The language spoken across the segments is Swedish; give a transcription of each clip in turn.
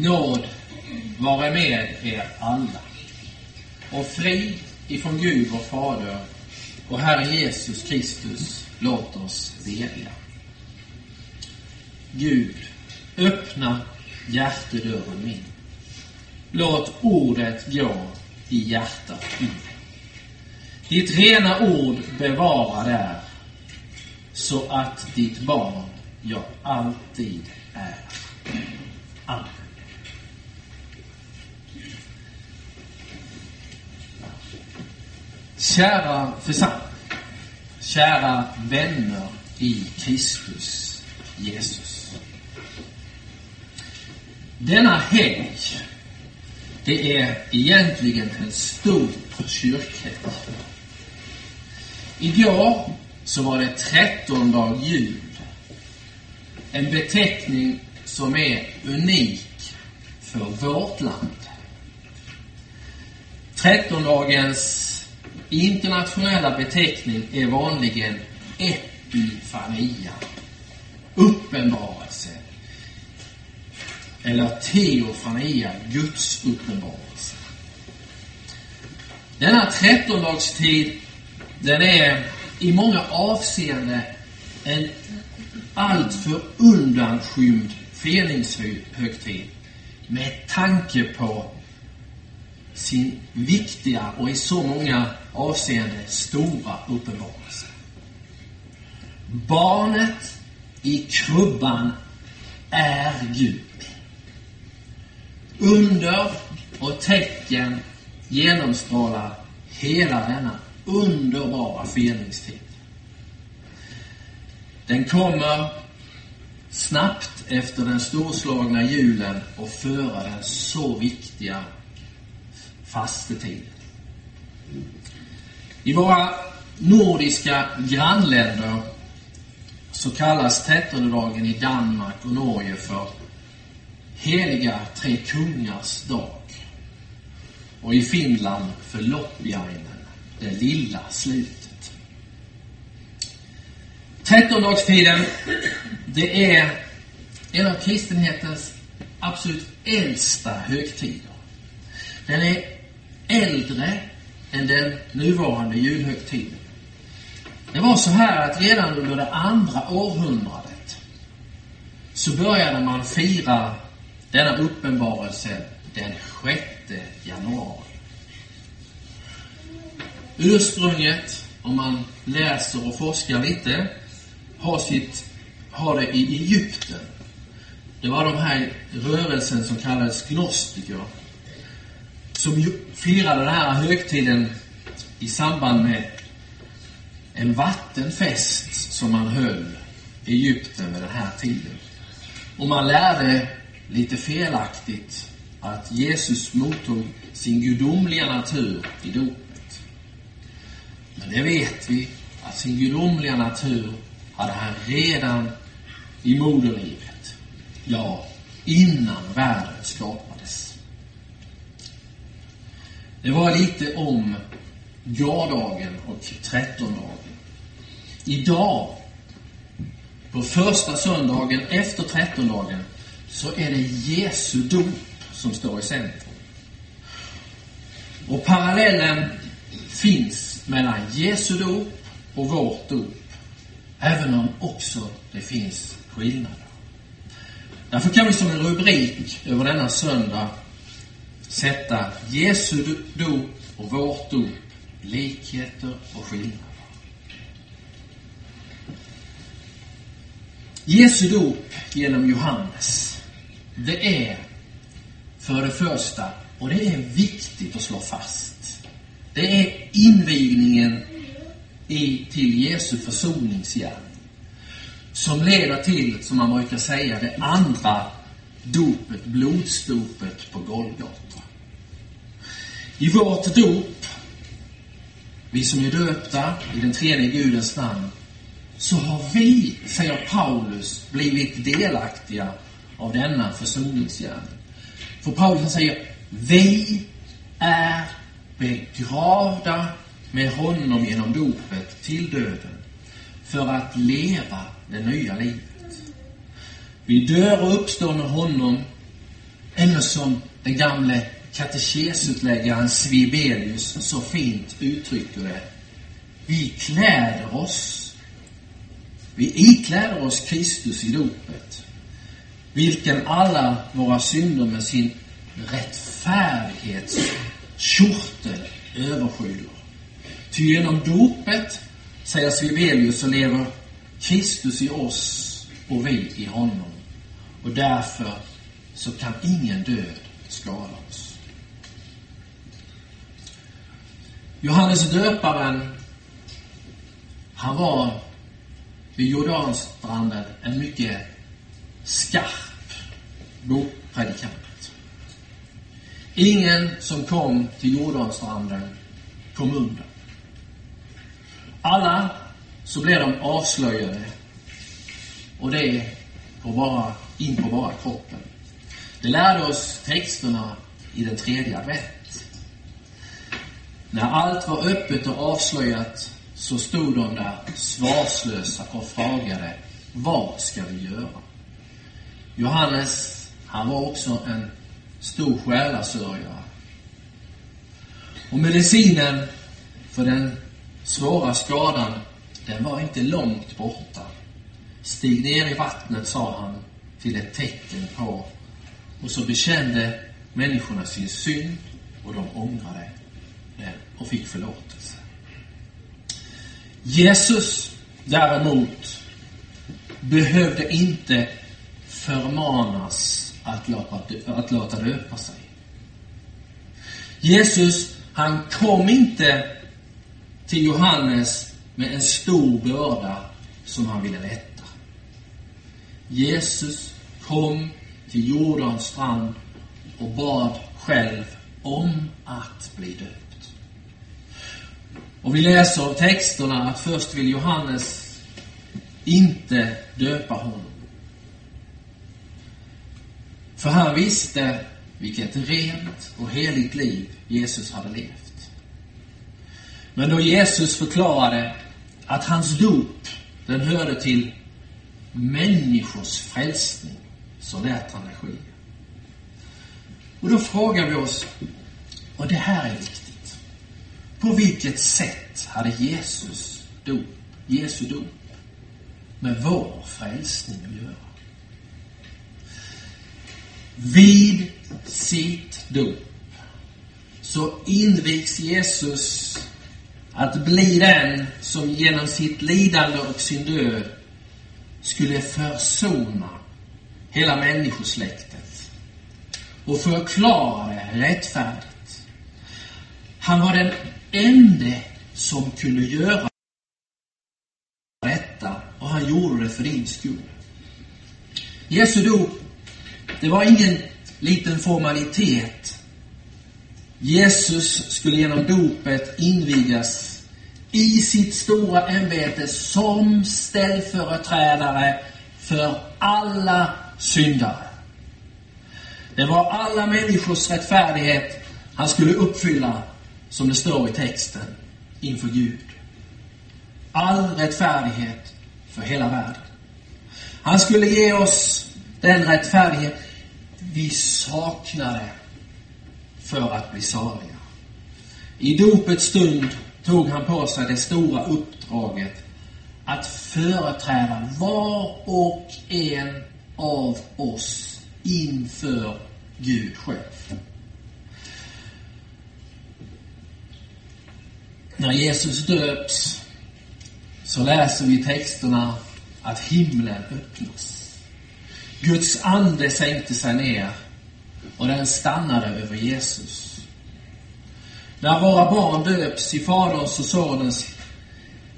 Nåd vare med er alla. Och frid ifrån Gud vår Fader och Herren Jesus Kristus, låt oss bedja. Gud, öppna hjärtedörren min. Låt ordet gå i hjärtat in. Ditt rena ord bevara där, så att ditt barn jag alltid är. Amen. Kära församling, kära vänner i Kristus Jesus. Denna helg, det är egentligen en stor kyrkhelg. Igår så var det trettondag jul. En beteckning som är unik för vårt land. Trettondagens internationella beteckning är vanligen epifania, uppenbarelse, eller teofania, Guds uppenbarelse. Denna trettondagstid, den är i många avseenden en alltför undanskymd föreningshögtid med tanke på sin viktiga och i så många avseenden stora uppenbarelse. Barnet i krubban är Gud. Under och tecken genomstrålar hela denna underbara föreningstid. Den kommer snabbt efter den storslagna julen och före den så viktiga fastetid. I våra nordiska grannländer så kallas trettondedagen i Danmark och Norge för Heliga Tre Kungars dag. Och i Finland för Loppiainen, det lilla slutet. Trettondagstiden, det är en av kristenhetens absolut äldsta högtider. Den är äldre än den nuvarande julhögtiden. Det var så här att redan under det andra århundradet så började man fira denna uppenbarelse den 6 januari. Ursprunget, om man läser och forskar lite, har, sitt, har det i Egypten. Det var de här rörelsen som kallades gnostiker som firade den här högtiden i samband med en vattenfest som man höll i Egypten vid den här tiden. Och man lärde lite felaktigt att Jesus mottog sin gudomliga natur i dopet. Men det vet vi, att sin gudomliga natur hade han redan i moderlivet. Ja, innan världen skapades. Det var lite om gårdagen och trettondagen. Idag, på första söndagen efter trettondagen, så är det Jesu dop som står i centrum. Och parallellen finns mellan Jesu dop och vårt dop, även om också det finns skillnader. Därför kan vi som en rubrik över denna söndag sätta Jesu dop och vårt dop likheter och skillnader. Jesu dop genom Johannes, det är för det första, och det är viktigt att slå fast, det är invigningen i, till Jesu försoningsgärning. Som leder till, som man brukar säga, det andra dopet, blodsdopet på Golgata. I vårt dop, vi som är döpta i den tredje Gudens namn, så har vi, säger Paulus, blivit delaktiga av denna försoningsgärning. För Paulus säger, vi är begravda med honom genom dopet till döden för att leva det nya livet. Vi dör och uppstår med honom Eller som den gamle katekesutläggaren Svibelius så fint uttrycker det. Vi kläder oss. Vi ikläder oss Kristus i dopet, vilken alla våra synder med sin rättfärdighetskjortel överskyller. Ty genom dopet, säger Svibelius, så lever Kristus i oss och vi i honom. Och därför så kan ingen död skada oss. Johannes döparen, han var vid Jordanstranden en mycket skarp bokpredikant. Ingen som kom till Jordanstranden kom undan. Alla så blev de avslöjade och det på bara, in på bara kroppen. Det lärde oss texterna i den tredje advent. När allt var öppet och avslöjat så stod de där svarslösa och frågade vad ska vi göra? Johannes, han var också en stor själasörjare. Och medicinen för den svåra skadan, den var inte långt borta. Stig ner i vattnet, sa han, till ett tecken på. Och så bekände människorna sin synd och de ångrade den och fick förlåtelse. Jesus däremot behövde inte förmanas att låta, att låta döpa sig. Jesus, han kom inte till Johannes med en stor börda som han ville lätta. Jesus kom till Jordans strand och bad själv om att bli döpt. Och vi läser av texterna att först vill Johannes inte döpa honom. För han visste vilket rent och heligt liv Jesus hade levt. Men då Jesus förklarade att hans dop, den hörde till människors frälsning, så lät han det ske. Och då frågar vi oss, och det här är viktigt. På vilket sätt hade Jesus dop, Jesu dop med vår frälsning att göra? Vid sitt dop så invigs Jesus att bli den som genom sitt lidande och sin död skulle försona hela människosläktet och förklara det rättfärdigt. Han var den ende som kunde göra detta och han gjorde det för din skull. Jesu dop, det var ingen liten formalitet. Jesus skulle genom dopet invigas i sitt stora ämbete som ställföreträdare för alla syndare. Det var alla människors rättfärdighet han skulle uppfylla, som det står i texten, inför Gud. All rättfärdighet för hela världen. Han skulle ge oss den rättfärdighet vi saknade för att bli saliga. I dopets stund tog han på sig det stora uppdraget att företräda var och en av oss inför Gud själv. När Jesus döps så läser vi texterna att himlen öppnas. Guds ande sänkte sig ner och den stannade över Jesus. När våra barn döps i Faderns och Sonens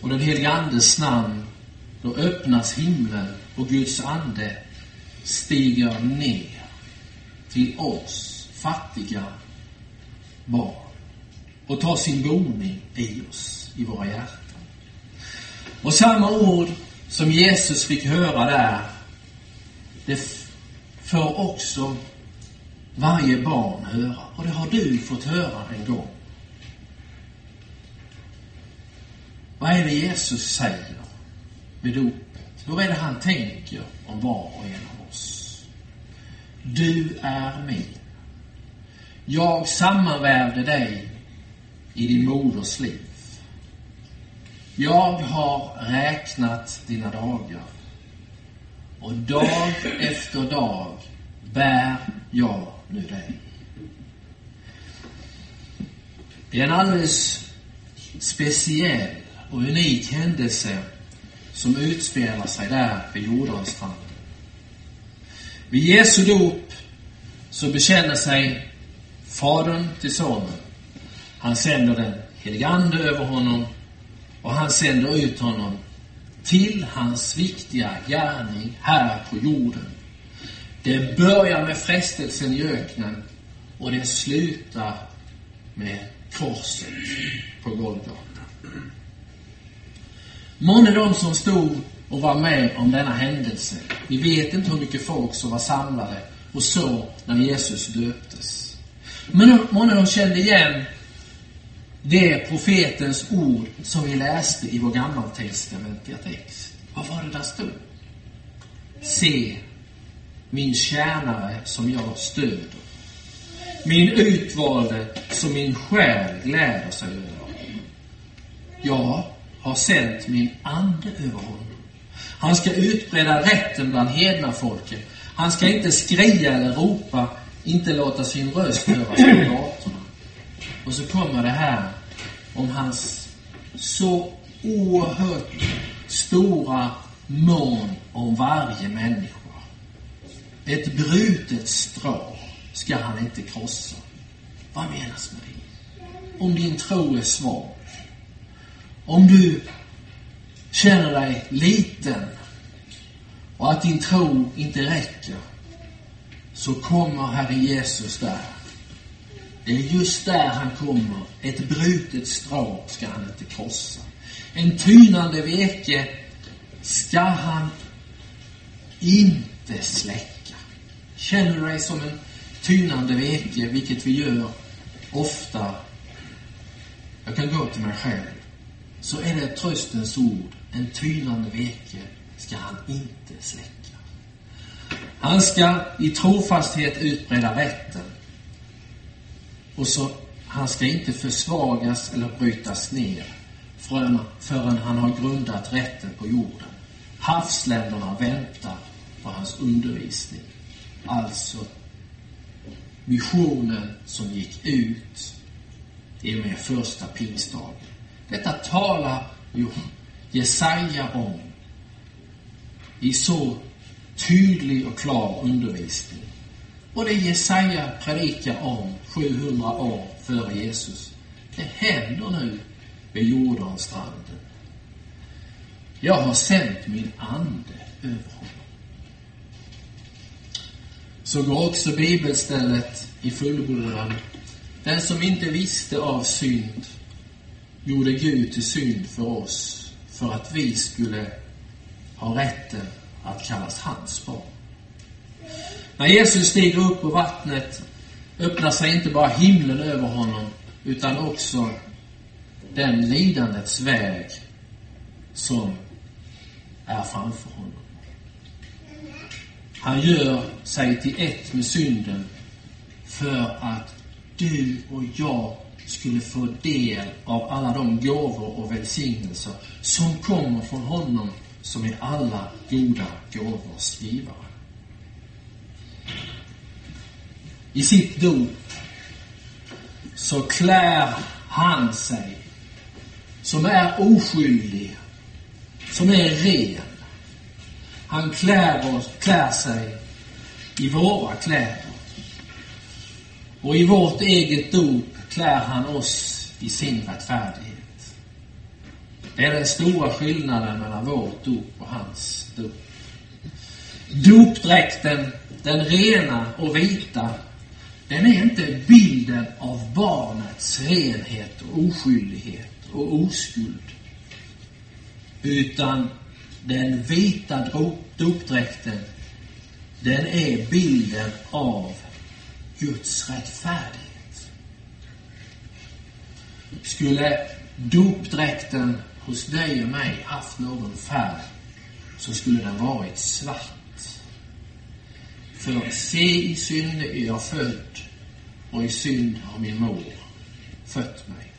och den helige Andes namn, då öppnas himlen och Guds ande stiger ner till oss fattiga barn och tar sin boning i oss, i våra hjärtan. Och samma ord som Jesus fick höra där, det får också varje barn höra. Och det har du fått höra en gång. Vad är det Jesus säger vid dopet? Hur är det han tänker om var och en av oss? du är min. Jag sammanvävde dig i din moders liv. Jag har räknat dina dagar och dag efter dag bär jag nu dig. Det är en alldeles speciell och unik händelse som utspelar sig där vid Jordanstranden. Vid Jesu dop så bekänner sig Fadern till Sonen. Han sänder den helige Ande över honom och han sänder ut honom till hans viktiga gärning här på jorden. Det börjar med frestelsen i öknen och det slutar med korset på Golgata. Månne de som stod och var med om denna händelse. Vi vet inte hur mycket folk som var samlade och så när Jesus döptes. Men månne de kände igen det profetens ord som vi läste i vår gammaltestamentliga text. Vad var det där stod? Se, min tjänare som jag stöder. Min utvalde som min själ gläder sig över. Ja, har sänt min ande över honom. Han ska utbreda rätten bland hedna folket. Han ska inte skria eller ropa, inte låta sin röst höras på gatorna. Och så kommer det här om hans så oerhört stora mån om varje människa. Ett brutet strå ska han inte krossa. Vad menas med det? Om din tro är svag, om du känner dig liten och att din tro inte räcker, så kommer Herre Jesus där. Det är just där han kommer. Ett brutet strå ska han inte krossa. En tynande veke ska han inte släcka. Känner du dig som en tynande veke, vilket vi gör ofta. Jag kan gå till mig själv. Så är det ett tröstens ord. En tynande veke ska han inte släcka. Han ska i trofasthet utbreda rätten. Och så, han ska inte försvagas eller brytas ner förrän, förrän han har grundat rätten på jorden. Havsländerna väntar på hans undervisning. Alltså missionen som gick ut i och med första pingstdagen. Detta talar ju Jesaja om i så tydlig och klar undervisning. Och det Jesaja predikar om 700 år före Jesus, det händer nu vid Jordanstranden. Jag har sänt min ande över honom. Så går också bibelstället i fullbordan. Den som inte visste av synd gjorde Gud till synd för oss, för att vi skulle ha rätten att kallas hans barn. När Jesus stiger upp på vattnet öppnar sig inte bara himlen över honom, utan också den lidandets väg som är framför honom. Han gör sig till ett med synden för att du och jag skulle få del av alla de gåvor och välsignelser som kommer från honom som är alla goda gåvors givare. I sitt dop så klär han sig som är oskyldig, som är ren. Han klär, oss, klär sig i våra kläder. Och i vårt eget dop klär han oss i sin rättfärdighet. Det är den stora skillnaden mellan vårt dop och hans dop. Dopdräkten, den rena och vita, den är inte bilden av barnets renhet och oskyldighet och oskuld. Utan den vita dopdräkten, den är bilden av Guds rättfärdighet. Skulle dopdräkten hos dig och mig haft någon färg så skulle den varit svart. För se i synd är jag född och i synd har min mor fött mig.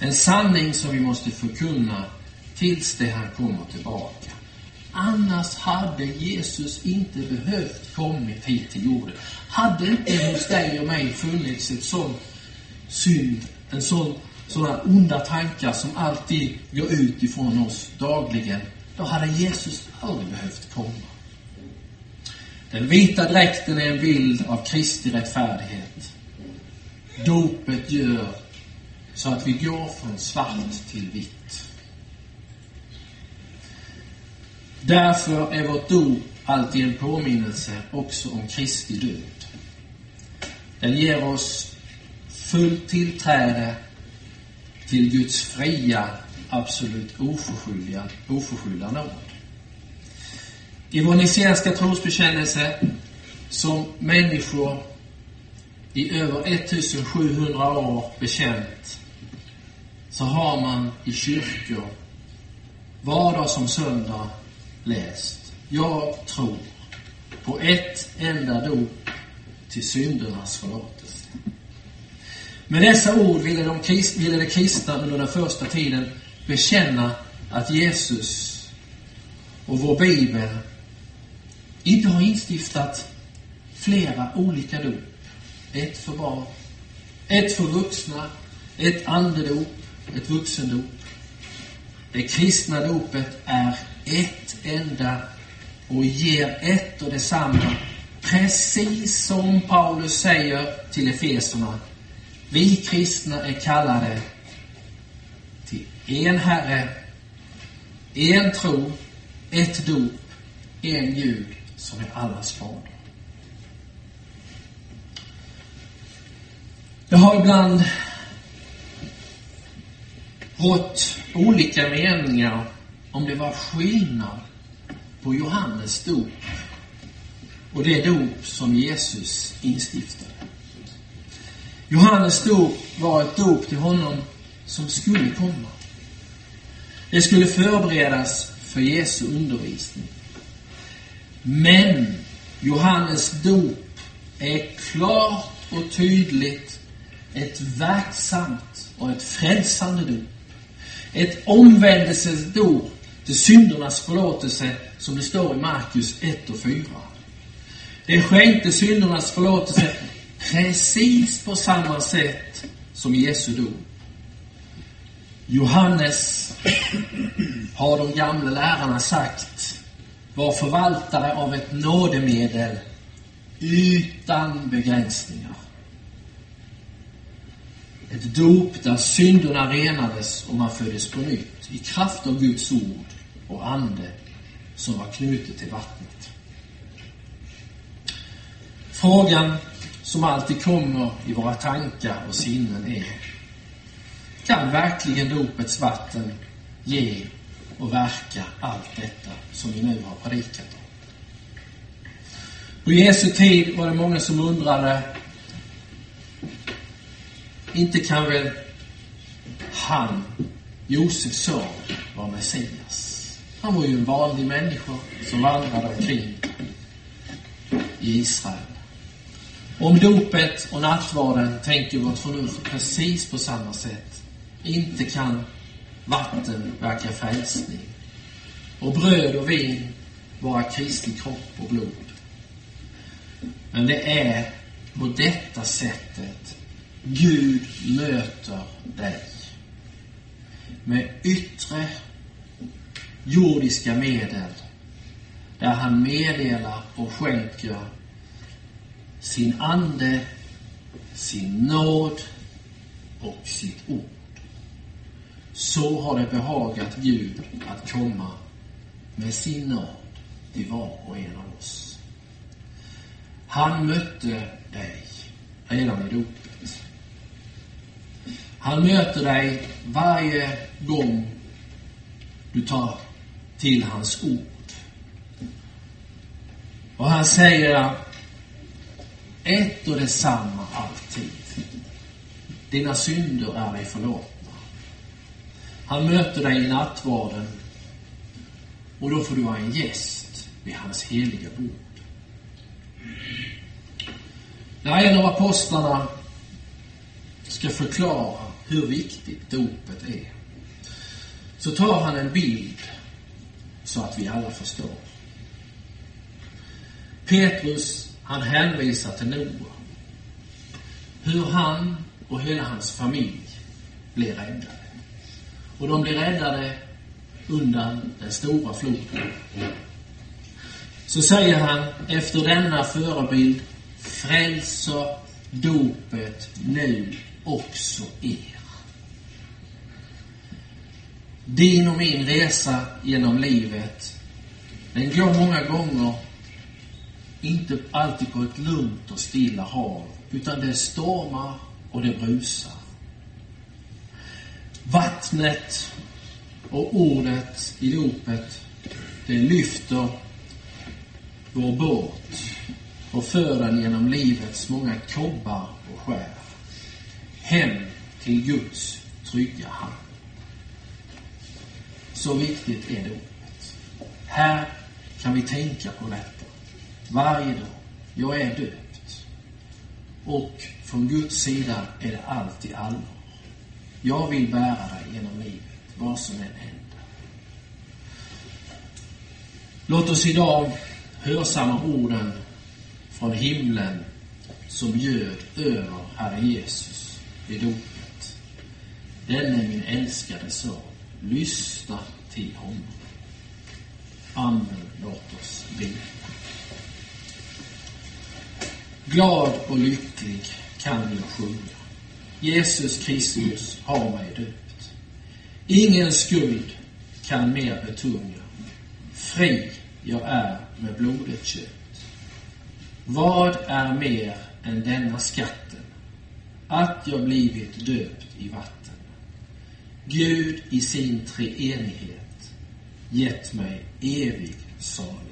En sanning som vi måste förkunna tills det han kommer tillbaka. Annars hade Jesus inte behövt kommit hit till jorden. Hade inte hos dig och mig funnits ett sånt synd, en sån, sådana onda tankar som alltid går ut ifrån oss dagligen, då hade Jesus aldrig behövt komma. Den vita dräkten är en bild av Kristi rättfärdighet. Dopet gör så att vi går från svart till vitt. Därför är vårt dop alltid en påminnelse också om Kristi död. Den ger oss fullt tillträde till Guds fria, absolut oförskyllda, oförskyllda nåd. I vår nicenska trosbekännelse som människor i över 1700 år bekänt så har man i kyrkor vardag som söndag läst. Jag tror på ett enda dop till syndernas förlåtelse. Med dessa ord ville de, ville de kristna under den första tiden bekänna att Jesus och vår bibel inte har instiftat flera olika dop. Ett för barn, ett för vuxna, ett andedop, ett vuxendop. Det kristna dopet är ett enda och ger ett och detsamma. Precis som Paulus säger till Efeserna. Vi kristna är kallade till en Herre, en tro, ett dop, en Gud som är allas fader. Det har ibland rått olika meningar om det var skillnad på Johannes dop och det dop som Jesus instiftade. Johannes dop var ett dop till honom som skulle komma. Det skulle förberedas för Jesu undervisning. Men Johannes dop är klart och tydligt ett verksamt och ett frälsande dop. Ett omvändelsens dop till syndernas förlåtelse som det står i Markus 1 och 4. Det skänkte syndernas förlåtelse precis på samma sätt som Jesu dom. Johannes, har de gamla lärarna sagt, var förvaltare av ett nådemedel utan begränsningar. Ett dop där synderna renades och man föddes på nytt i kraft av Guds ord och ande som var knutet till vattnet. Frågan som alltid kommer i våra tankar och sinnen är Kan verkligen dopets vatten ge och verka allt detta som vi nu har predikat om? På Jesu tid var det många som undrade inte kan väl han, Josefs son, vara Messias? Han var ju en vanlig människa som vandrade omkring i Israel. Om dopet och nattvarden tänker vårt förnuft precis på samma sätt. Inte kan vatten verka frälsning. Och bröd och vin vara Kristi kropp och blod. Men det är på detta sättet Gud möter dig. Med yttre jordiska medel där han meddelar och skänker sin ande, sin nåd och sitt ord. Så har det behagat Gud att komma med sin nåd till var och en av oss. Han mötte dig redan i dopet. Han möter dig varje gång du tar till hans ord. Och han säger ett och detsamma alltid. Dina synder är dig förlåtna. Han möter dig i nattvarden och då får du vara en gäst vid hans heliga bord. När en av apostlarna ska förklara hur viktigt dopet är, så tar han en bild så att vi alla förstår. Petrus, han hänvisar till Noa. Hur han och hela hans familj blir räddade. Och de blir räddade undan den stora floden. Så säger han, efter denna förebild frälser dopet nu också er. Din och min resa genom livet, den går många gånger inte alltid på ett lugnt och stilla hav, utan det stormar och det brusar. Vattnet och ordet i dopet, det lyfter vår båt och för den genom livets många kobbar och skär. Hem till Guds trygga hand. Så viktigt är dopet. Här kan vi tänka på detta varje dag. Jag är döpt. Och från Guds sida är det alltid allvar. Jag vill bära dig genom livet, vad som än händer. Låt oss idag hörsamma orden från himlen som ljöd över Herre Jesus vid dopet. Denne min älskade son. Lyssna till honom. Amen. Låt oss be. Glad och lycklig kan jag sjunga. Jesus Kristus har mig döpt. Ingen skuld kan mer betunga. Fri jag är med blodet köpt. Vad är mer än denna skatten? Att jag blivit döpt i vatten. Gud i sin treenighet gett mig evig salighet.